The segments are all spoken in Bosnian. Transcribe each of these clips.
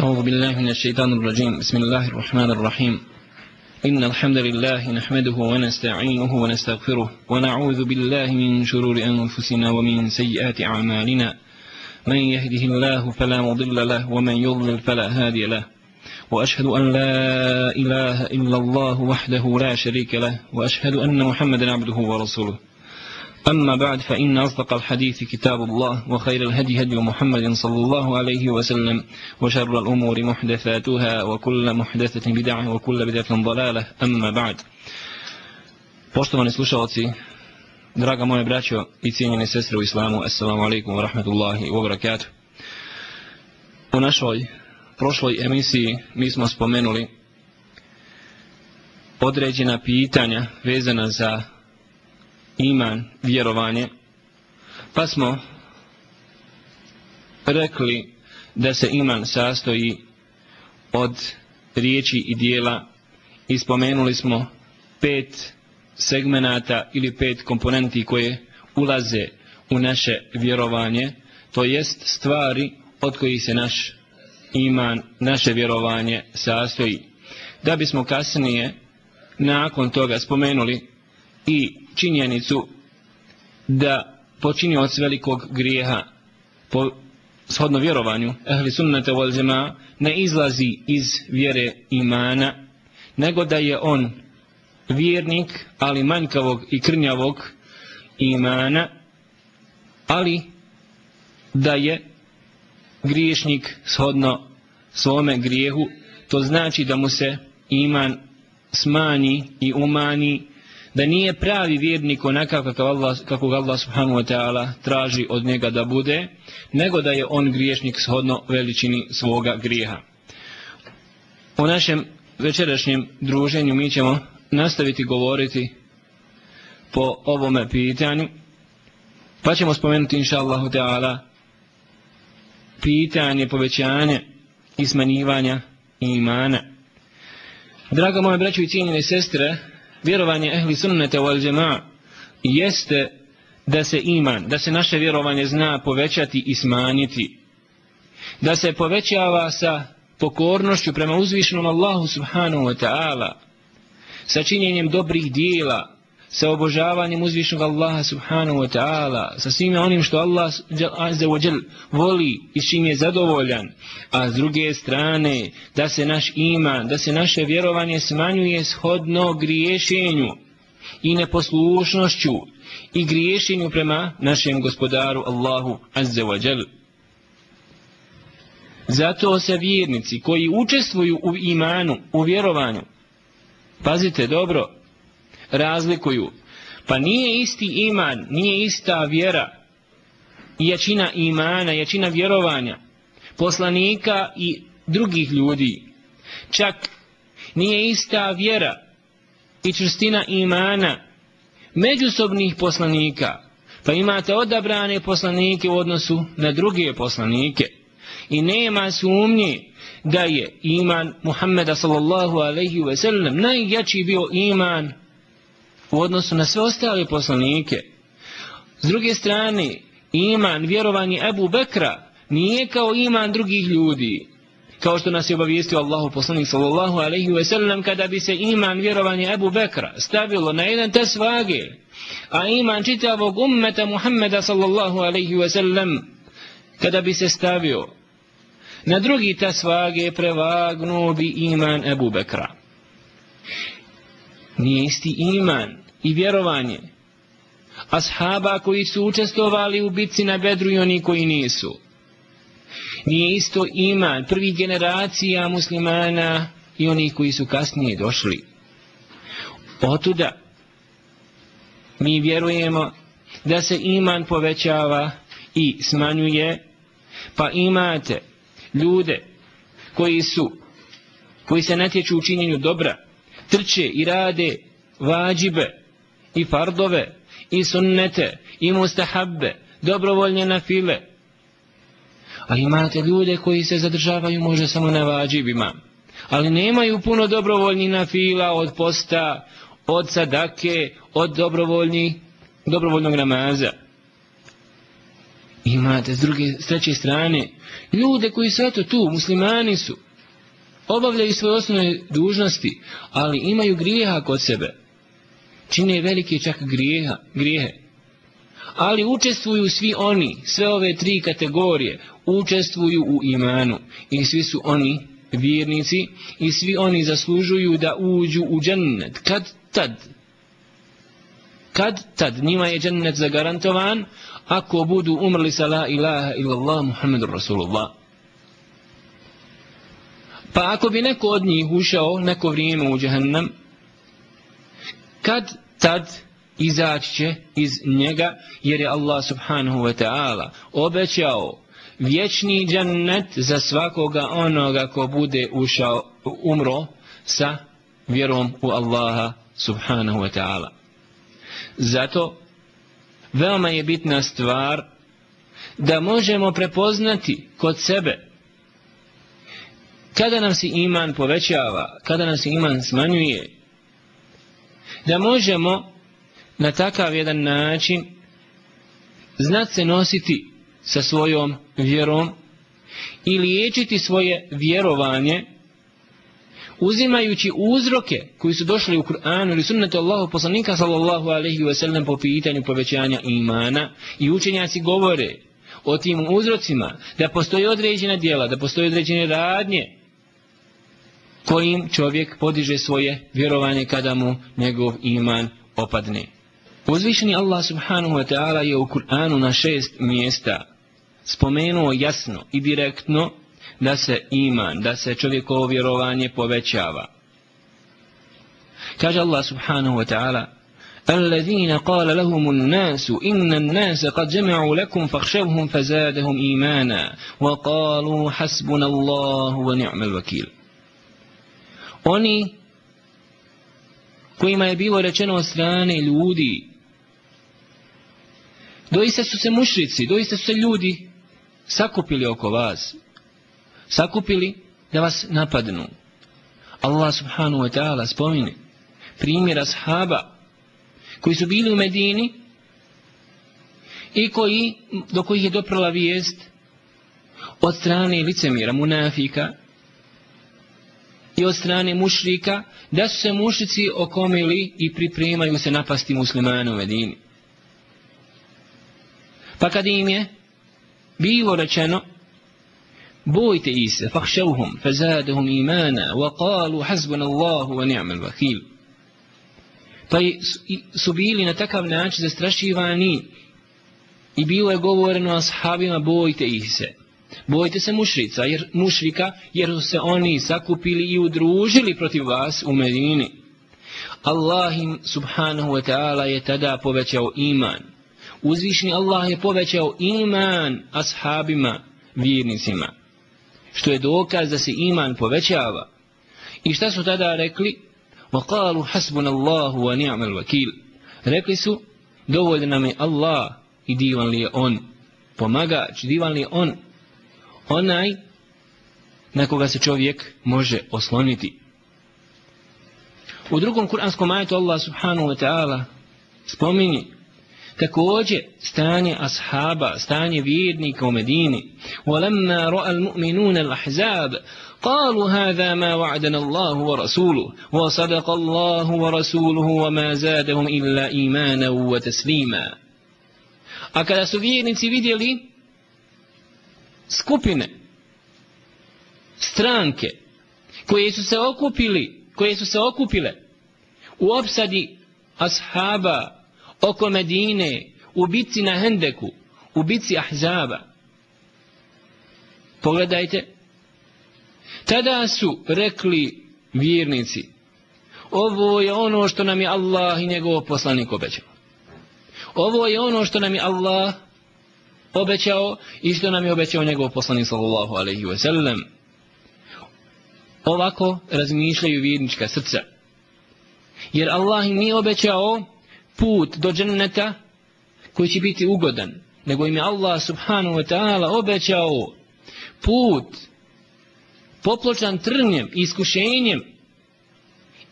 أعوذ بالله من الشيطان الرجيم. بسم الله الرحمن الرحيم. إن الحمد لله نحمده ونستعينه ونستغفره ونعوذ بالله من شرور أنفسنا ومن سيئات أعمالنا. من يهده الله فلا مضل له ومن يضلل فلا هادي له. وأشهد أن لا إله إلا الله وحده لا شريك له. وأشهد أن محمدا عبده ورسوله. أما بعد فإن أصدق الحديث كتاب الله وخير الهدي هدي محمد صلى الله عليه وسلم وشر الأمور محدثاتها وكل محدثة بدعة وكل بدعة ضلالة أما بعد Poštovani slušalci, draga moje braćo i cijenjene sestre u islamu, assalamu alaikum wa rahmatullahi wa barakatuh. U našoj prošloj emisiji mi smo spomenuli određena pitanja vezana za iman, vjerovanje, pa smo rekli da se iman sastoji od riječi i dijela i spomenuli smo pet segmenata ili pet komponenti koje ulaze u naše vjerovanje, to jest stvari od kojih se naš iman, naše vjerovanje sastoji. Da bismo kasnije nakon toga spomenuli i činjenicu da počinioc velikog grijeha. Po shodno vjerovanju ehli sunnata wal džema ne izlazi iz vjere imana nego da je on vjernik ali manjkavog i krnjavog imana ali da je griješnik shodno svome grijehu to znači da mu se iman smanji i umani da nije pravi vjernik onakav kakav Allah, kako Allah subhanahu wa ta'ala traži od njega da bude, nego da je on griješnik shodno veličini svoga grijeha. U našem večerašnjem druženju mi ćemo nastaviti govoriti po ovome pitanju, pa ćemo spomenuti inša Allahu ta'ala pitanje povećanja i smanjivanja imana. Draga moje braćo i cijenjene sestre, vjerovanje ehli sunnete wal džema jeste da se iman, da se naše vjerovanje zna povećati i smanjiti. Da se povećava sa pokornošću prema uzvišenom Allahu subhanahu wa ta'ala, sa činjenjem dobrih dijela, sa obožavanjem uzvišnog Allaha subhanahu wa ta'ala, sa svime onim što Allah azza wa jal voli i čim je zadovoljan, a s druge strane da se naš iman, da se naše vjerovanje smanjuje shodno griješenju i neposlušnošću i griješenju prema našem gospodaru Allahu azza wa jal. Zato se vjernici koji učestvuju u imanu, u vjerovanju, pazite dobro, razlikuju. Pa nije isti iman, nije ista vjera, jačina imana, jačina vjerovanja, poslanika i drugih ljudi. Čak nije ista vjera i črstina imana međusobnih poslanika. Pa imate odabrane poslanike u odnosu na druge poslanike. I nema sumnje da je iman Muhammeda sallallahu alaihi ve sellem najjači bio iman u odnosu na sve ostale poslanike. S druge strane, iman, vjerovanje Ebu Bekra nije kao iman drugih ljudi. Kao što nas je obavijestio Allahu poslanik sallallahu alaihi ve sellem kada bi se iman vjerovanje Ebu Bekra stavilo na jedan te vage, a iman čitavog ummeta Muhammeda sallallahu alaihi ve sellem kada bi se stavio na drugi te vage prevagnuo bi iman Ebu Bekra nije isti iman i vjerovanje ashaba koji su učestovali u bitci na bedru i oni koji nisu. Nije isto iman prvih generacija muslimana i oni koji su kasnije došli. Otuda mi vjerujemo da se iman povećava i smanjuje, pa imate ljude koji su koji se natječu u činjenju dobra, trče i rade vađibe i fardove i sunnete i mustahabbe, dobrovoljne na file. Ali imate ljude koji se zadržavaju možda samo na vađibima, ali nemaju puno dobrovoljni na fila od posta, od sadake, od dobrovoljni, dobrovoljnog namaza. Imate s druge, s treće strane, ljude koji su eto tu, muslimani su, obavljaju svoje osnovne dužnosti, ali imaju grijeha kod sebe. Čine velike čak grijeha, grijehe. Ali učestvuju svi oni, sve ove tri kategorije, učestvuju u imanu. I svi su oni vjernici i svi oni zaslužuju da uđu u džennet. Kad tad? Kad tad? Njima je džennet zagarantovan ako budu umrli sa la ilaha illallah Muhammedu Rasulullah. Pa ako bi neko od njih ušao neko vrijeme u džahannam, kad tad izaći će iz njega, jer je Allah subhanahu wa ta'ala obećao vječni džennet za svakoga onoga ko bude ušao, umro sa vjerom u Allaha subhanahu wa ta'ala. Zato veoma je bitna stvar da možemo prepoznati kod sebe kada nam se iman povećava, kada nam se iman smanjuje, da možemo na takav jedan način znat se nositi sa svojom vjerom i liječiti svoje vjerovanje uzimajući uzroke koji su došli u Kur'anu ili sunnetu Allahu poslanika sallallahu alaihi ve sellem po pitanju povećanja imana i učenjaci govore o tim uzrocima da postoje određena dijela, da postoje određene radnje kojim čovjek podiže svoje vjerovanje kada mu njegov iman opadne. Uzvišeni Allah subhanahu wa ta'ala je u Kur'anu na šest mjesta spomenuo jasno i direktno da se iman, da se čovjekovo vjerovanje povećava. Kaže Allah subhanahu wa ta'ala الذين قال لهم الناس إن الناس قد جمعوا لكم فاخشوهم فزادهم إيمانا وقالوا حسبنا الله ونعم الوكيل Oni kojima je bilo rečeno od strane ljudi, doista su se mušrici, doista su se ljudi sakupili oko vas, sakupili da vas napadnu. Allah subhanahu wa ta'ala spomine primjera sahaba koji su bili u Medini i koji, do kojih je doprala vijest od strane licemira, munafika, i od strane mušrika, da su se mušici okomili i pripremaju se napasti muslimanu u Medini. Pa kad im je bilo rečeno, bojte ih se, fahšavhum, fazadahum imana, wa qalu hasbuna Allahu wa ni'mal vakil. Pa su bili na takav način zastrašivani i bilo je govoreno ashabima, bojte ih se. Bojte se mušrica, jer, mušrika, jer su se oni sakupili i udružili protiv vas u Medini. Allah im subhanahu wa ta'ala je tada povećao iman. Uzvišni Allah je povećao iman ashabima, vjernicima. Što je dokaz da se iman povećava. I šta su tada rekli? وَقَالُوا حَسْبُنَ اللَّهُ وَنِعْمَ الْوَكِيلُ Rekli su, dovoljno nam je Allah i divan li je On. Pomagač, divan li je On onaj na koga se čovjek može osloniti. U drugom kuranskom ajetu Allah subhanahu wa ta'ala spominje također stanje ashaba, stanje vjernika u Medini. وَلَمَّا رَأَ الْمُؤْمِنُونَ الْأَحْزَابِ قالوا هذا ما وعدنا الله ورسوله وصدق الله ورسوله وما زادهم إلا إيمانا وتسليما A kada su vjernici vidjeli skupine, stranke, koje su se okupili, koje su se okupile u opsadi ashaba oko Medine, u bitci na Hendeku, u bitci Ahzaba. Pogledajte, tada su rekli vjernici, ovo je ono što nam je Allah i njegov poslanik obećao. Ovo je ono što nam je Allah obećao i što nam je obećao njegov poslanik sallallahu alaihi wa sallam. Ovako razmišljaju vjernička srca. Jer Allah im nije obećao put do dženneta koji će biti ugodan. Nego im je Allah subhanahu wa ta'ala obećao put popločan trnjem, iskušenjem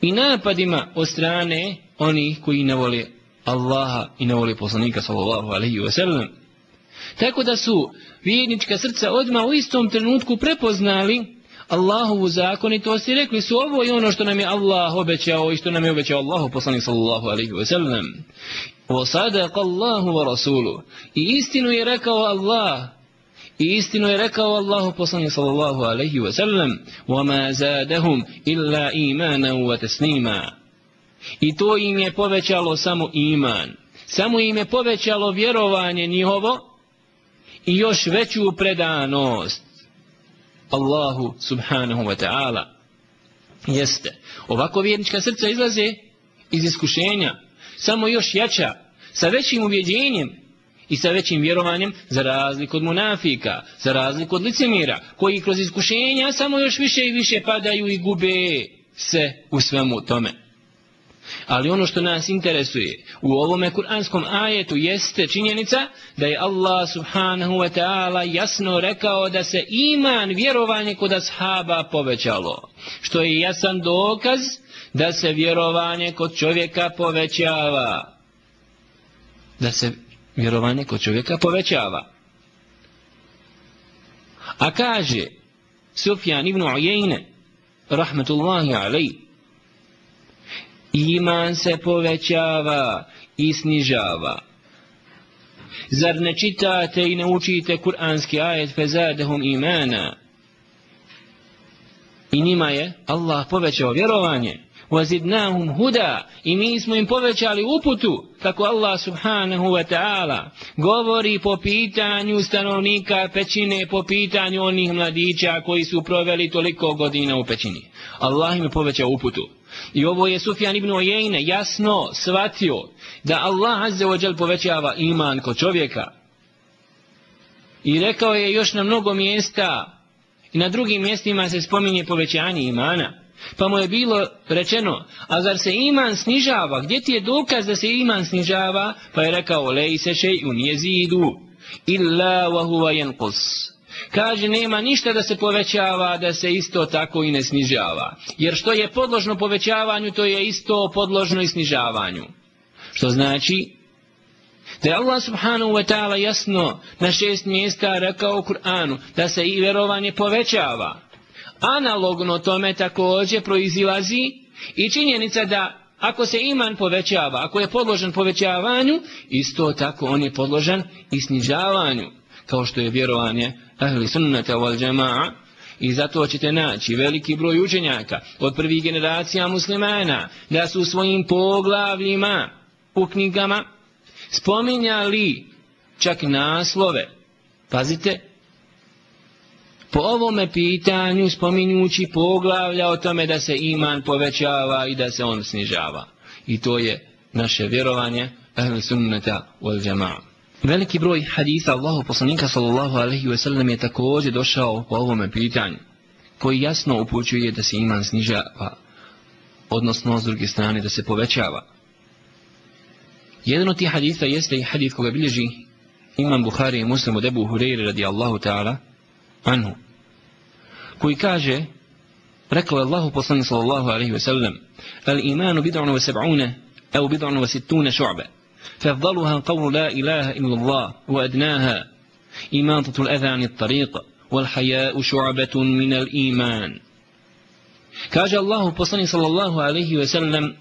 i napadima od strane onih koji ne vole Allaha i ne vole poslanika sallallahu alaihi wa sallam. Tako da su vjernička srca odmah u istom trenutku prepoznali Allahovu zakonitost i rekli su ovo i ono što nam je Allah obećao i što nam je obećao Allahu poslanik sallallahu alaihi wa sallam. وَصَدَقَ اللَّهُ وَرَسُولُ I istinu je rekao Allah I istinu je rekao Allahu poslanik sallallahu alaihi wa sallam وَمَا زَادَهُمْ إِلَّا إِيمَانًا وَتَسْنِيمًا I to im je povećalo samo iman. Samo im je povećalo vjerovanje njihovo i još veću predanost. Allahu subhanahu wa ta'ala. Jeste. Ovako vjernička srca izlaze iz iskušenja. Samo još jača. Sa većim uvjeđenjem i sa većim vjerovanjem za razliku od munafika, za razliku od licemira, koji kroz iskušenja samo još više i više padaju i gube se u svemu tome. Ali ono što nas interesuje u ovome kuranskom ajetu jeste činjenica da je Allah subhanahu wa ta'ala jasno rekao da se iman vjerovanje kod ashaba povećalo. Što je jasan dokaz da se vjerovanje kod čovjeka povećava. Da se vjerovanje kod čovjeka povećava. A kaže Sufjan ibn Ujejne rahmetullahi alaihi iman se povećava i snižava. Zar ne čitate i ne učite kuranski ajet fezadehum imana? I njima je Allah povećao vjerovanje. وَزِدْنَاهُمْ huda I mi smo im povećali uputu, kako Allah subhanahu wa ta'ala govori po pitanju stanovnika pećine, po pitanju onih mladića koji su proveli toliko godina u pećini. Allah im je povećao uputu. I ovo je Sufjan ibn Ojejne jasno shvatio da Allah azze wa jal povećava iman kod čovjeka. I rekao je još na mnogo mjesta i na drugim mjestima se spominje povećanje imana. Pa mu je bilo rečeno, a zar se iman snižava? Gdje ti je dokaz da se iman snižava? Pa je rekao, lej se šej un jezidu, illa wa huwa yanqus kaže nema ništa da se povećava, da se isto tako i ne snižava. Jer što je podložno povećavanju, to je isto podložno i snižavanju. Što znači da je Allah subhanahu wa ta'ala jasno na šest mjesta rekao u Kur'anu da se i vjerovanje povećava. Analogno tome također proizilazi i činjenica da ako se iman povećava, ako je podložen povećavanju, isto tako on je podložen i snižavanju, kao što je vjerovanje ahli sunnata wal jama'a. I zato ćete naći veliki broj učenjaka od prvih generacija muslimana da su svojim poglavljima u knjigama spominjali čak naslove. Pazite po ovome pitanju spominjući poglavlja o tome da se iman povećava i da se on snižava i to je naše vjerovanje ahli sunnata wal jama'a Veliki broj hadisa Allahu poslanika sallallahu alaihi ve sellem je također došao po ovome pitanju, koji jasno upućuje da se iman snižava, odnosno s druge strane da se povećava. Jedan od tih hadisa jeste i hadis koga bilježi imam Buhari i muslim od Ebu Hureyre radijallahu ta'ala anhu, koji kaže, rekao je Allahu poslanik sallallahu alaihi ve sellem, al imanu bid'unu ve seb'une, au bid'unu ve sittune šu'be, فافضلها قول لا إله إلا الله وأدناها إماطة الأذى عن الطريق والحياء شعبة من الإيمان كاج الله بصني صلى الله عليه وسلم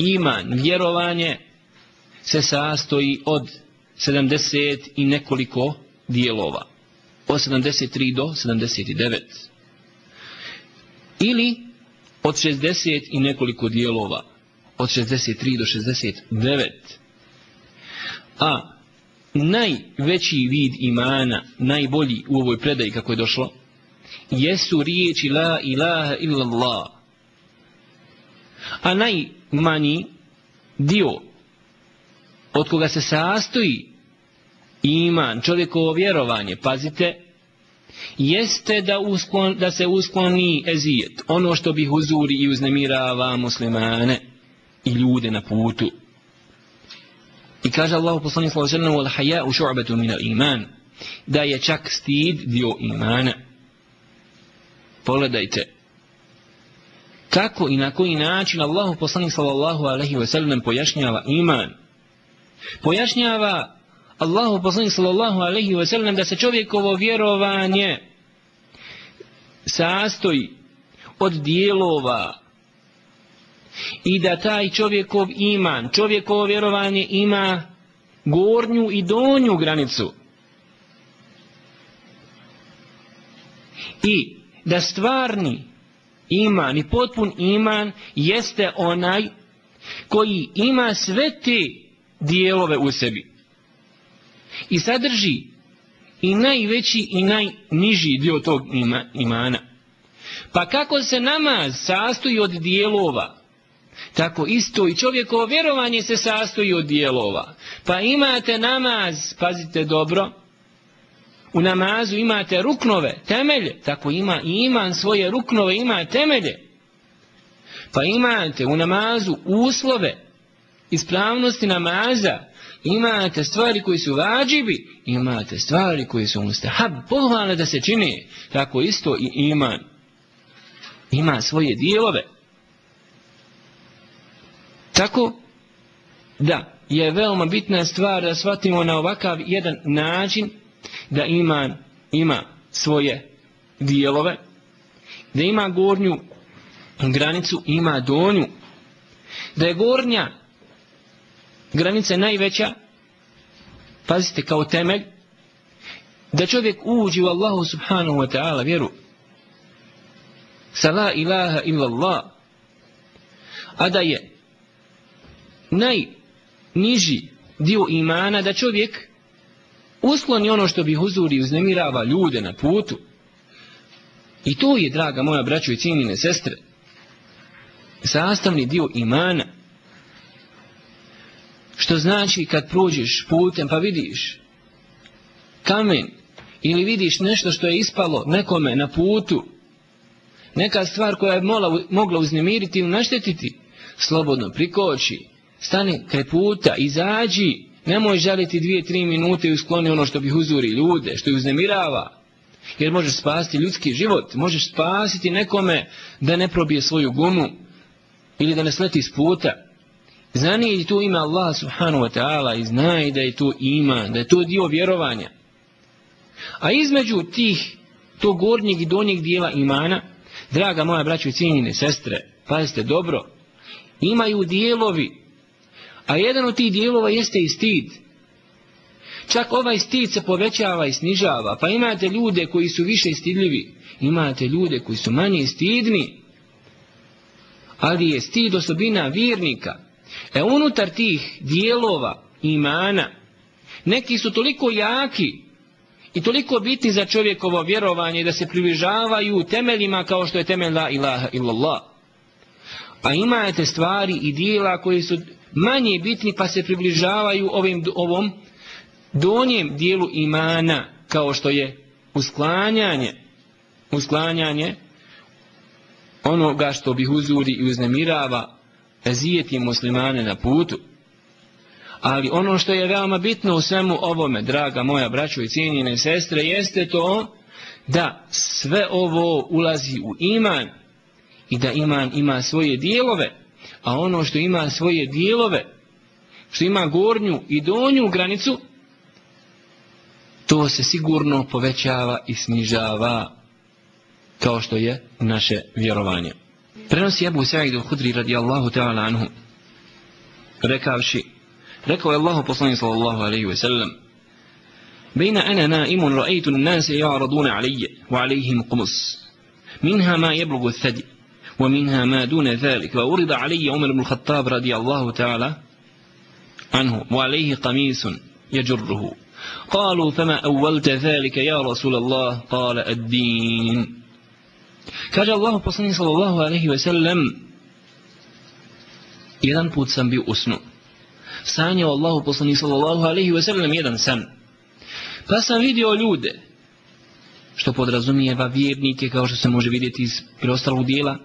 إيمان vjerovanje se sastoji od 70 i nekoliko dijelova. Od 73 do 79. Ili od 60 i nekoliko dijelova. Od 63 do 69. A najveći vid imana, najbolji u ovoj predaji kako je došlo, jesu riječi la ilaha illallah. A najmanji dio od koga se sastoji iman, čovjekovo vjerovanje, pazite, jeste da, usklon, da se uskloni ezijet, ono što bi huzuri i uznemirava muslimane i ljude na putu. I kaže Allah poslanik sallallahu alejhi ve sellem: "Wal haya'u shu'batun min al-iman." Da je čak stid dio imana. Pogledajte. Kako i na koji način Allah poslanik sallallahu alejhi ve sellem pojašnjava iman? Pojašnjava Allahu poslanik sallallahu alaihi wa sallam da se čovjekovo vjerovanje sastoji od dijelova i da taj čovjekov iman, čovjekovo vjerovanje ima gornju i donju granicu. I da stvarni iman i potpun iman jeste onaj koji ima sve te dijelove u sebi. I sadrži i najveći i najniži dio tog ima, imana. Pa kako se namaz sastoji od dijelova, tako isto i čovjekovo vjerovanje se sastoji od dijelova. Pa imate namaz, pazite dobro, u namazu imate ruknove, temelje, tako ima i iman svoje ruknove, ima temelje. Pa imate u namazu uslove, ispravnosti namaza, imate stvari koji su vađibi, imate stvari koji su mustahab, pohvale da se čini, tako isto i iman. Ima svoje dijelove. Tako da je veoma bitna stvar da shvatimo na ovakav jedan način da iman ima svoje dijelove, da ima gornju granicu, ima donju, da je gornja granica najveća, pazite kao temelj, da čovjek uđi u Allahu subhanahu wa ta'ala vjeru, sa la ilaha illa Allah, a da je najniži dio imana da čovjek uskloni ono što bi huzuri uznemirava ljude na putu. I to je, draga moja braćo i cijenine sestre, sastavni dio imana. Što znači kad prođeš putem pa vidiš kamen ili vidiš nešto što je ispalo nekome na putu, neka stvar koja je mola, mogla uznemiriti ili naštetiti, slobodno prikoči, stani kraj puta, izađi, nemoj žaliti dvije, tri minute i uskloni ono što bi uzuri ljude, što ih uznemirava. Jer možeš spasiti ljudski život, možeš spasiti nekome da ne probije svoju gumu ili da ne sleti s puta. Znani je tu ima Allah subhanahu wa ta'ala i znaj da je to ima, da je to dio vjerovanja. A između tih, tog gornjeg i donjeg dijela imana, draga moja braćo i cijenine sestre, pazite dobro, imaju dijelovi A jedan od tih dijelova jeste i stid. Čak ovaj stid se povećava i snižava. Pa imate ljude koji su više stidljivi. Imate ljude koji su manje stidni. Ali je stid osobina vjernika. E unutar tih dijelova imana, neki su toliko jaki i toliko bitni za čovjekovo vjerovanje da se približavaju temeljima kao što je temelj la ilaha illallah. A imate stvari i dijela koji su manje bitni pa se približavaju ovim, ovom donjem dijelu imana kao što je usklanjanje usklanjanje onoga što bi uzuri i uznemirava ezijeti muslimane na putu ali ono što je veoma bitno u svemu ovome draga moja braćo i cijenjene sestre jeste to da sve ovo ulazi u iman i da iman ima svoje dijelove a ono što ima svoje dijelove, što ima gornju i donju granicu, to se sigurno povećava i snižava kao što je naše vjerovanje. Prenosi Abu Sa'id al-Hudri radijallahu ta'ala anhu, rekavši, rekao je Allahu poslani sallallahu alaihi wa sallam, بين أنا نائم رأيت الناس يعرضون علي وعليهم قمص منها ما يبلغ الثدي ومنها ما دون ذلك وأرد علي عمر بن الخطاب رضي الله تعالى عنه وعليه قميص يجره قالوا فما أولت ذلك يا رسول الله قال الدين Kaže Allah poslanik sallallahu alaihi ve sellem jedan put sam bio usnu. Sanjao Allah poslanik sallallahu alaihi ve sellem jedan san. Pa sam vidio ljude što podrazumijeva vjernike kao što se može vidjeti iz preostalog dijela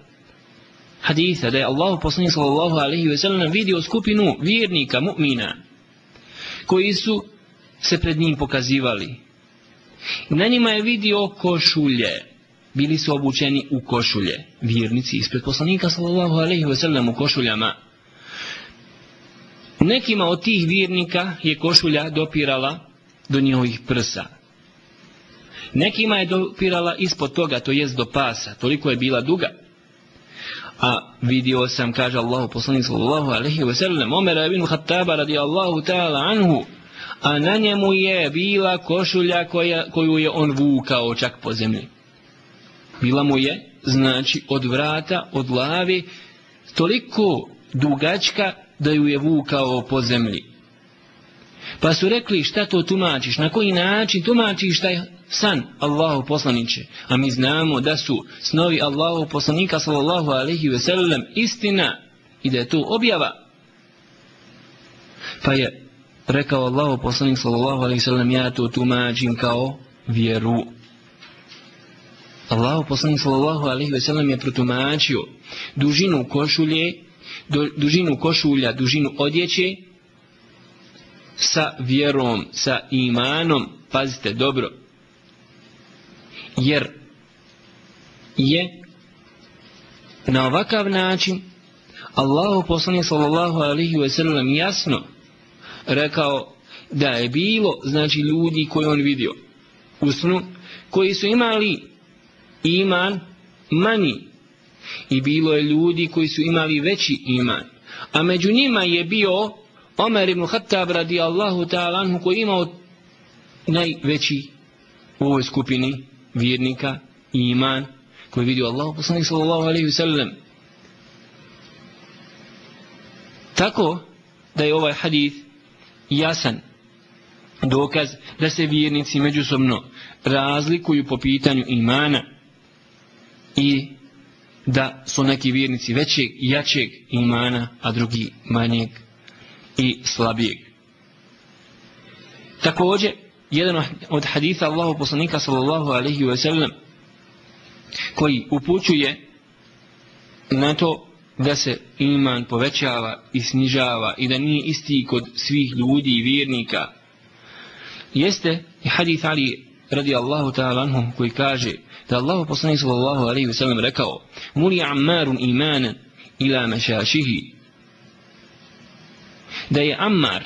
hadisa da je Allah poslanik sallallahu alaihi ve sellem vidio skupinu vjernika mu'mina koji su se pred njim pokazivali. Na njima je vidio košulje. Bili su obučeni u košulje. Vjernici ispred poslanika sallallahu alejhi ve sellem u košuljama. Nekima od tih vjernika je košulja dopirala do njihovih prsa. Nekima je dopirala ispod toga, to jest do pasa, toliko je bila duga. A vidio sam, kaže Allah, poslanik sallallahu alaihi wa sallam, Omer ibn Khattaba radijallahu ta'ala anhu, a na njemu je bila košulja koja, koju je on vukao čak po zemlji. Bila mu je, znači, od vrata, od glave toliko dugačka da ju je vukao po zemlji. Pa su rekli šta to tumačiš, na koji način tumačiš taj san Allahu poslaniće. A mi znamo da su snovi Allahu poslanika sallallahu alaihi ve sellem istina i da je to objava. Pa je rekao Allahu poslanik sallallahu alaihi ve sellem ja to tumačim kao vjeru. Allahu poslanik sallallahu alejhi ve sellem je protumačio dužinu košulje, dužinu košulja, dužinu odjeće sa vjerom, sa imanom, pazite dobro, jer je na ovakav način Allahu poslanik sallallahu alejhi ve sellem jasno rekao da je bilo znači ljudi koji on vidio u snu koji su imali iman manji. I bilo je ljudi koji su imali veći iman. A među njima je bio Omer ibn Khattab radijallahu ta'ala anhu koji imao najveći u ovoj skupini vjernika i iman koji vidio Allah poslanik sallallahu alaihi sallam tako da je ovaj hadith jasan dokaz da se vjernici međusobno razlikuju po pitanju imana i da su neki vjernici većeg i jačeg imana, a drugi manjeg i slabijeg. Također, jedan od haditha Allahu poslanika sallallahu alaihi wa sallam koji upućuje na to da se iman povećava i snižava i da nije isti kod svih ljudi i vjernika jeste i hadith Ali radi Allahu ta'ala anhum koji kaže da Allahu poslanik sallallahu alaihi wasallam rekao muli ammarun imanan ila mešašihi da je Ammar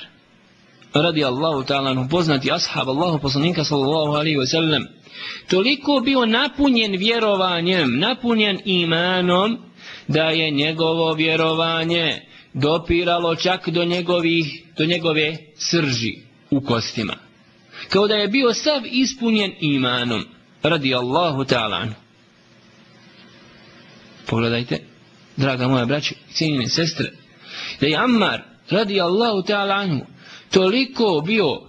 radi Allahu ta'ala poznati ashab Allahu poslanika sallallahu alaihi wasallam toliko bio napunjen vjerovanjem napunjen imanom da je njegovo vjerovanje dopiralo čak do njegovih do njegove srži u kostima kao da je bio sav ispunjen imanom radi Allahu ta'ala pogledajte draga moja braća i cijenine sestre da je Ammar radi Allahu ta'ala anhu toliko bio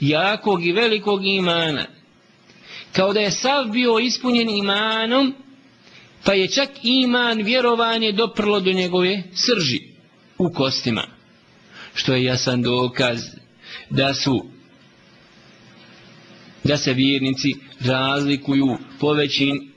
jakog i velikog imana kao da je sav bio ispunjen imanom pa je čak iman vjerovanje doprlo do njegove srži u kostima. Što je jasan dokaz da su da se vjernici razlikuju po većin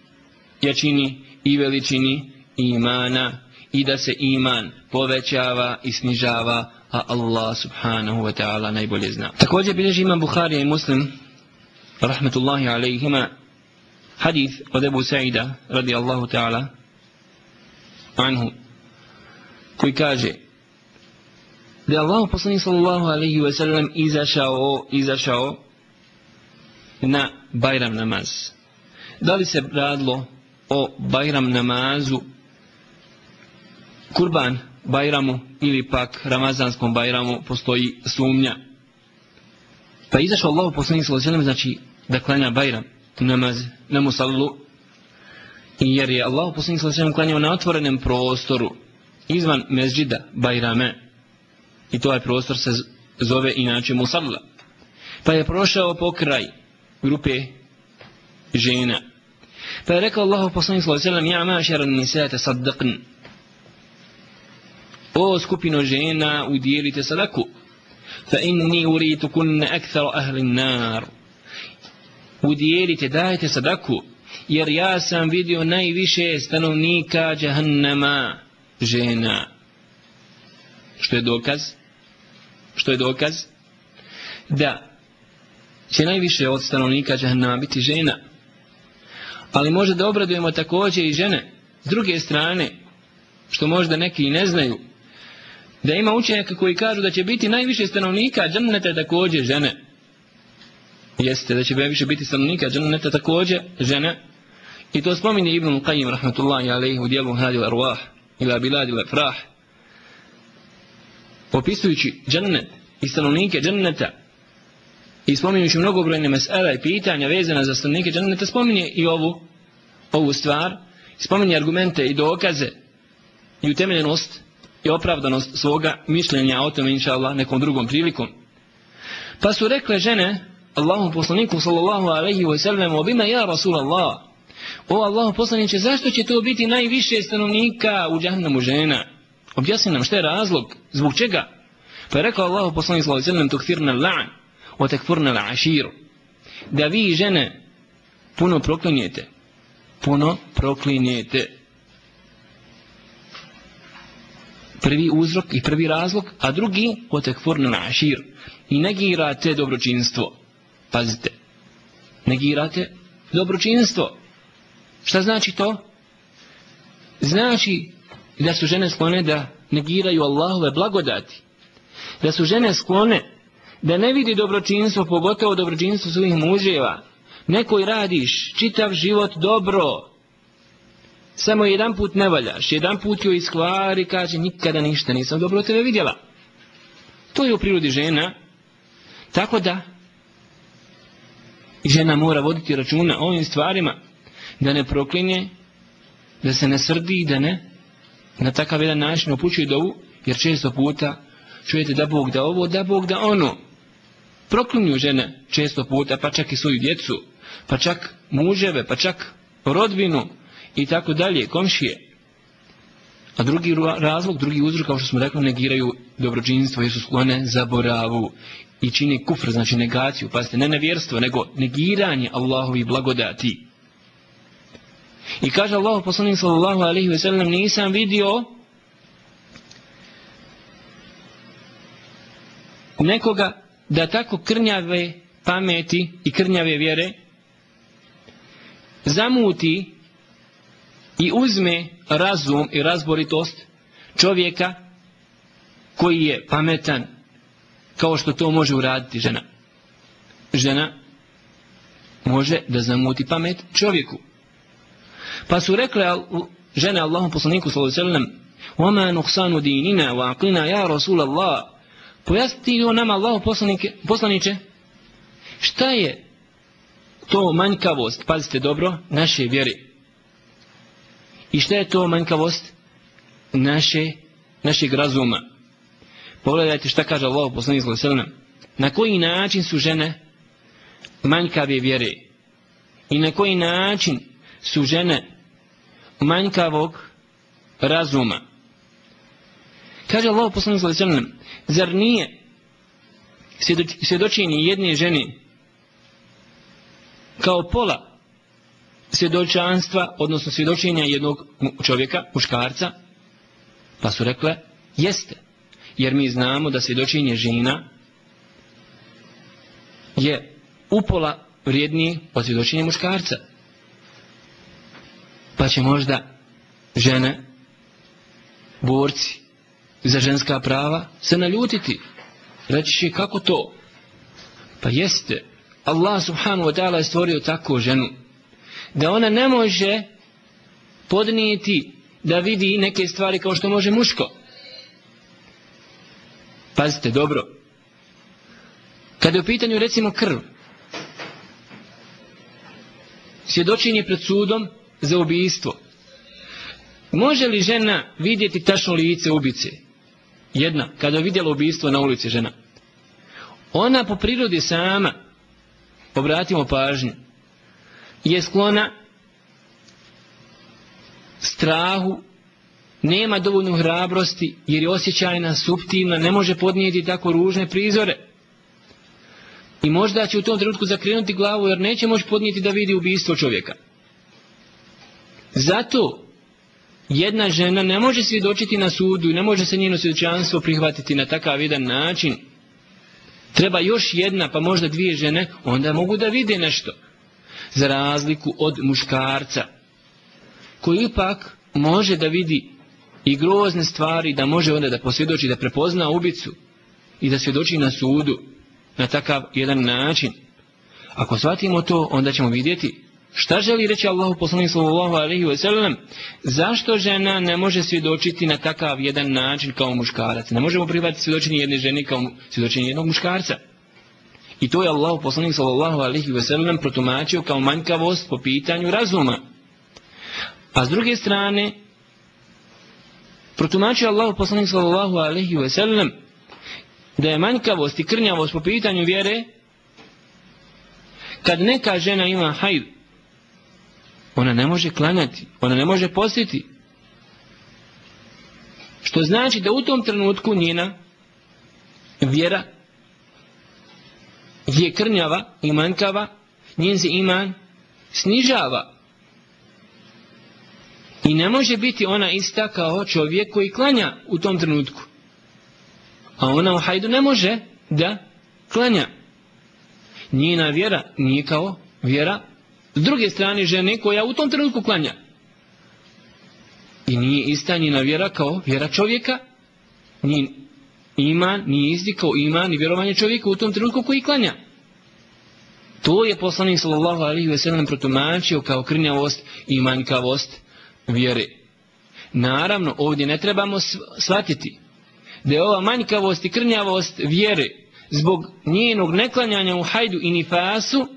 jačini i veličini imana i da se iman povećava i snižava, a Allah subhanahu wa ta'ala najbolje zna. Također bilježi imam Buharija i Muslim, rahmetullahi alaihima, hadith od Ebu Sa'ida, radi Allahu ta'ala, anhu, koji kaže, da je Allah poslanih sallallahu alaihi wa sallam izašao, izašao na Bajram namaz. Da li se radilo o Bajram namazu kurban Bajramu ili pak Ramazanskom Bajramu postoji sumnja. Pa izašao Allah poslanik sallallahu alejhi znači da klanja Bajram namaz na musallu jer je Allah poslanik sallallahu alejhi klanjao na otvorenem prostoru izvan mezđida Bajrame i to je prostor se zove inače musalla. Pa je prošao pokraj grupe žena. Pa je rekao Allah poslanik sallallahu alejhi ve ja mašara nisa tasaddaqn o skupino žena udjelite sadaku fa inni uritu kunna akthar ahli nar udjelite dajte sadaku jer ja sam vidio najviše stanovnika džahannama žena što je dokaz što je dokaz da će najviše od stanovnika džahnama biti žena. Ali može da obradujemo također i žene. S druge strane što možda neki i ne znaju da ima učenjaka koji kažu da će biti najviše stanovnika džennete također žene. jeste da će najviše biti stanovnika dženneta također žene. I to spominje Ibn Qayyim rahmatullahi alaihi u dijelu Hadi Arwah ila biladi l'afrah opisujući džennet i stanovnike dženneta i spominjući mnogobrojne mesela i pitanja vezana za stanovnike dženneta spominje i ovu ovu stvar. Spominje argumente i dokaze i utemeljenost i opravdanost svoga mišljenja o tome inša Allah nekom drugom prilikom. Pa su rekle žene Allahu poslaniku sallallahu alaihi wa sallam obima ja Rasul Allah o Allahu poslaniće zašto će to biti najviše stanovnika u džahnamu žena? Objasni nam šta je razlog zbog čega? Pa je rekao Allahu poslaniku sallallahu alaihi wa sallam tukfirna la'an o tekfurna la'aširu da vi žene puno proklinjete puno proklinjete prvi uzrok i prvi razlog a drugi o tekfurna la'aširu i negirate dobročinstvo Pazite. Negirate dobročinstvo. Šta znači to? Znači da su žene sklone da negiraju Allahove blagodati. Da su žene sklone da ne vidi dobročinstvo, pogotovo dobročinstvo svojih muževa. Nekoj radiš čitav život dobro. Samo jedan put ne valjaš. Jedan put joj iskvari kaže nikada ništa nisam dobro tebe vidjela. To je u prirodi žena. Tako da žena mora voditi računa o ovim stvarima, da ne proklinje, da se ne srdi, da ne na takav jedan način opućuje dovu, jer često puta čujete da Bog da ovo, da Bog da ono. Proklinju žene često puta, pa čak i svoju djecu, pa čak muževe, pa čak rodbinu i tako dalje, komšije. A drugi razlog, drugi uzrok, kao što smo rekli, negiraju dobročinstvo jer su sklone zaboravu i čini kufr, znači negaciju, pazite, ne nevjerstvo, nego negiranje Allahovi blagodati. I kaže Allah poslanik sallallahu alaihi ve sellem, nisam vidio nekoga da tako krnjave pameti i krnjave vjere zamuti i uzme razum i razboritost čovjeka koji je pametan kao što to može uraditi žena. Žena može da zamuti pamet čovjeku. Pa su rekle žene Allahom poslaniku sallallahu alejhi ve sellem: "Wa ma nuqsanu dinina wa aqlina ya Rasul Allah." Pojasni on nama Allahu poslanike, poslanice šta je to manjkavost, pazite dobro, naše vjere. I šta je to manjkavost naše, našeg razuma. Pogledajte šta kaže Allah poslanik sallallahu. Na koji način su žene manjkave vjere? I na koji način su žene manjkavog razuma? Kaže Allah poslanik sallallahu alejhi ve sellem, zar nije svjedočenje jedne žene kao pola svjedočanstva, odnosno svjedočenja jednog čovjeka, muškarca, pa su rekle, jeste jer mi znamo da svjedočenje žena je upola vrijedniji od svjedočenja muškarca. Pa će možda žene, borci za ženska prava se naljutiti. Reći će kako to? Pa jeste, Allah subhanahu wa ta'ala je stvorio takvu ženu da ona ne može podnijeti da vidi neke stvari kao što može muško. Pazite, dobro. Kada je u pitanju, recimo, krv, svjedočenje pred sudom za ubijstvo, može li žena vidjeti tačno lice ubice? Jedna, kada je vidjela ubistvo na ulici žena. Ona po prirodi sama, obratimo pažnju, je sklona strahu nema dovoljno hrabrosti jer je osjećajna, subtilna, ne može podnijeti tako ružne prizore. I možda će u tom trenutku zakrenuti glavu jer neće moći podnijeti da vidi ubistvo čovjeka. Zato jedna žena ne može svjedočiti na sudu i ne može se njeno svjedočanstvo prihvatiti na takav jedan način. Treba još jedna pa možda dvije žene, onda mogu da vide nešto. Za razliku od muškarca koji ipak može da vidi i grozne stvari da može onda da posvjedoči, da prepozna ubicu i da svjedoči na sudu na takav jedan način. Ako shvatimo to, onda ćemo vidjeti šta želi reći Allahu poslanik sallallahu alaihi wa sallam, zašto žena ne može svjedočiti na takav jedan način kao muškarac. Ne možemo prihvatiti svjedočenje jedne žene kao svjedočenje jednog muškarca. I to je Allahu poslanik sallallahu alaihi wa sallam protumačio kao manjkavost po pitanju razuma. A s druge strane, protumačio Allahu poslanik sallallahu alaihi wa sallam da je manjkavost i krnjavost po pitanju vjere kad neka žena ima hajd ona ne može klanjati ona ne može postiti. Što znači da u tom trenutku njena vjera je krnjava i manjkava njen se iman snižava. I ne može biti ona ista kao čovjek koji klanja u tom trenutku. A ona u hajdu ne može da klanja. Njena vjera nije kao vjera s druge strane žene koja u tom trenutku klanja. I nije istanjena vjera kao vjera čovjeka. Njen iman nije isti kao iman i vjerovanje čovjeka u tom trenutku koji klanja. To je poslanik sallallahu alaihi ve sellem protumačio kao krnjavost i manjkavost vjere. Naravno, ovdje ne trebamo shvatiti da je ova manjkavost i krnjavost vjere zbog njenog neklanjanja u hajdu i nifasu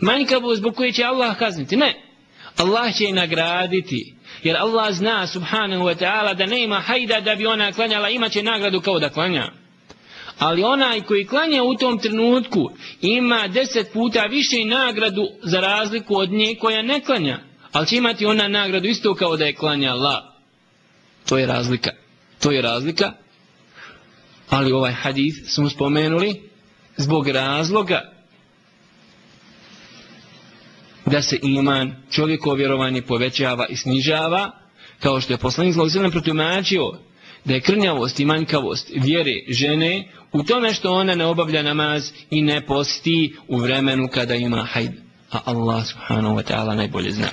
manjkavost zbog koje će Allah kazniti. Ne. Allah će je nagraditi. Jer Allah zna subhanahu wa ta'ala da nema hajda da bi ona klanjala, imaće nagradu kao da klanja. Ali onaj koji klanja u tom trenutku ima deset puta više nagradu za razliku od nje koja ne klanja. Ali će imati ona nagradu isto kao da je klanjala. To je razlika. To je razlika ali ovaj hadith smo spomenuli zbog razloga da se iman čovjekovo vjerovanje povećava i snižava kao što je poslanik zlog zelem protumačio da je krnjavost i manjkavost vjere žene u tome što ona ne obavlja namaz i ne posti u vremenu kada ima hajd. A Allah subhanahu wa ta'ala najbolje zna.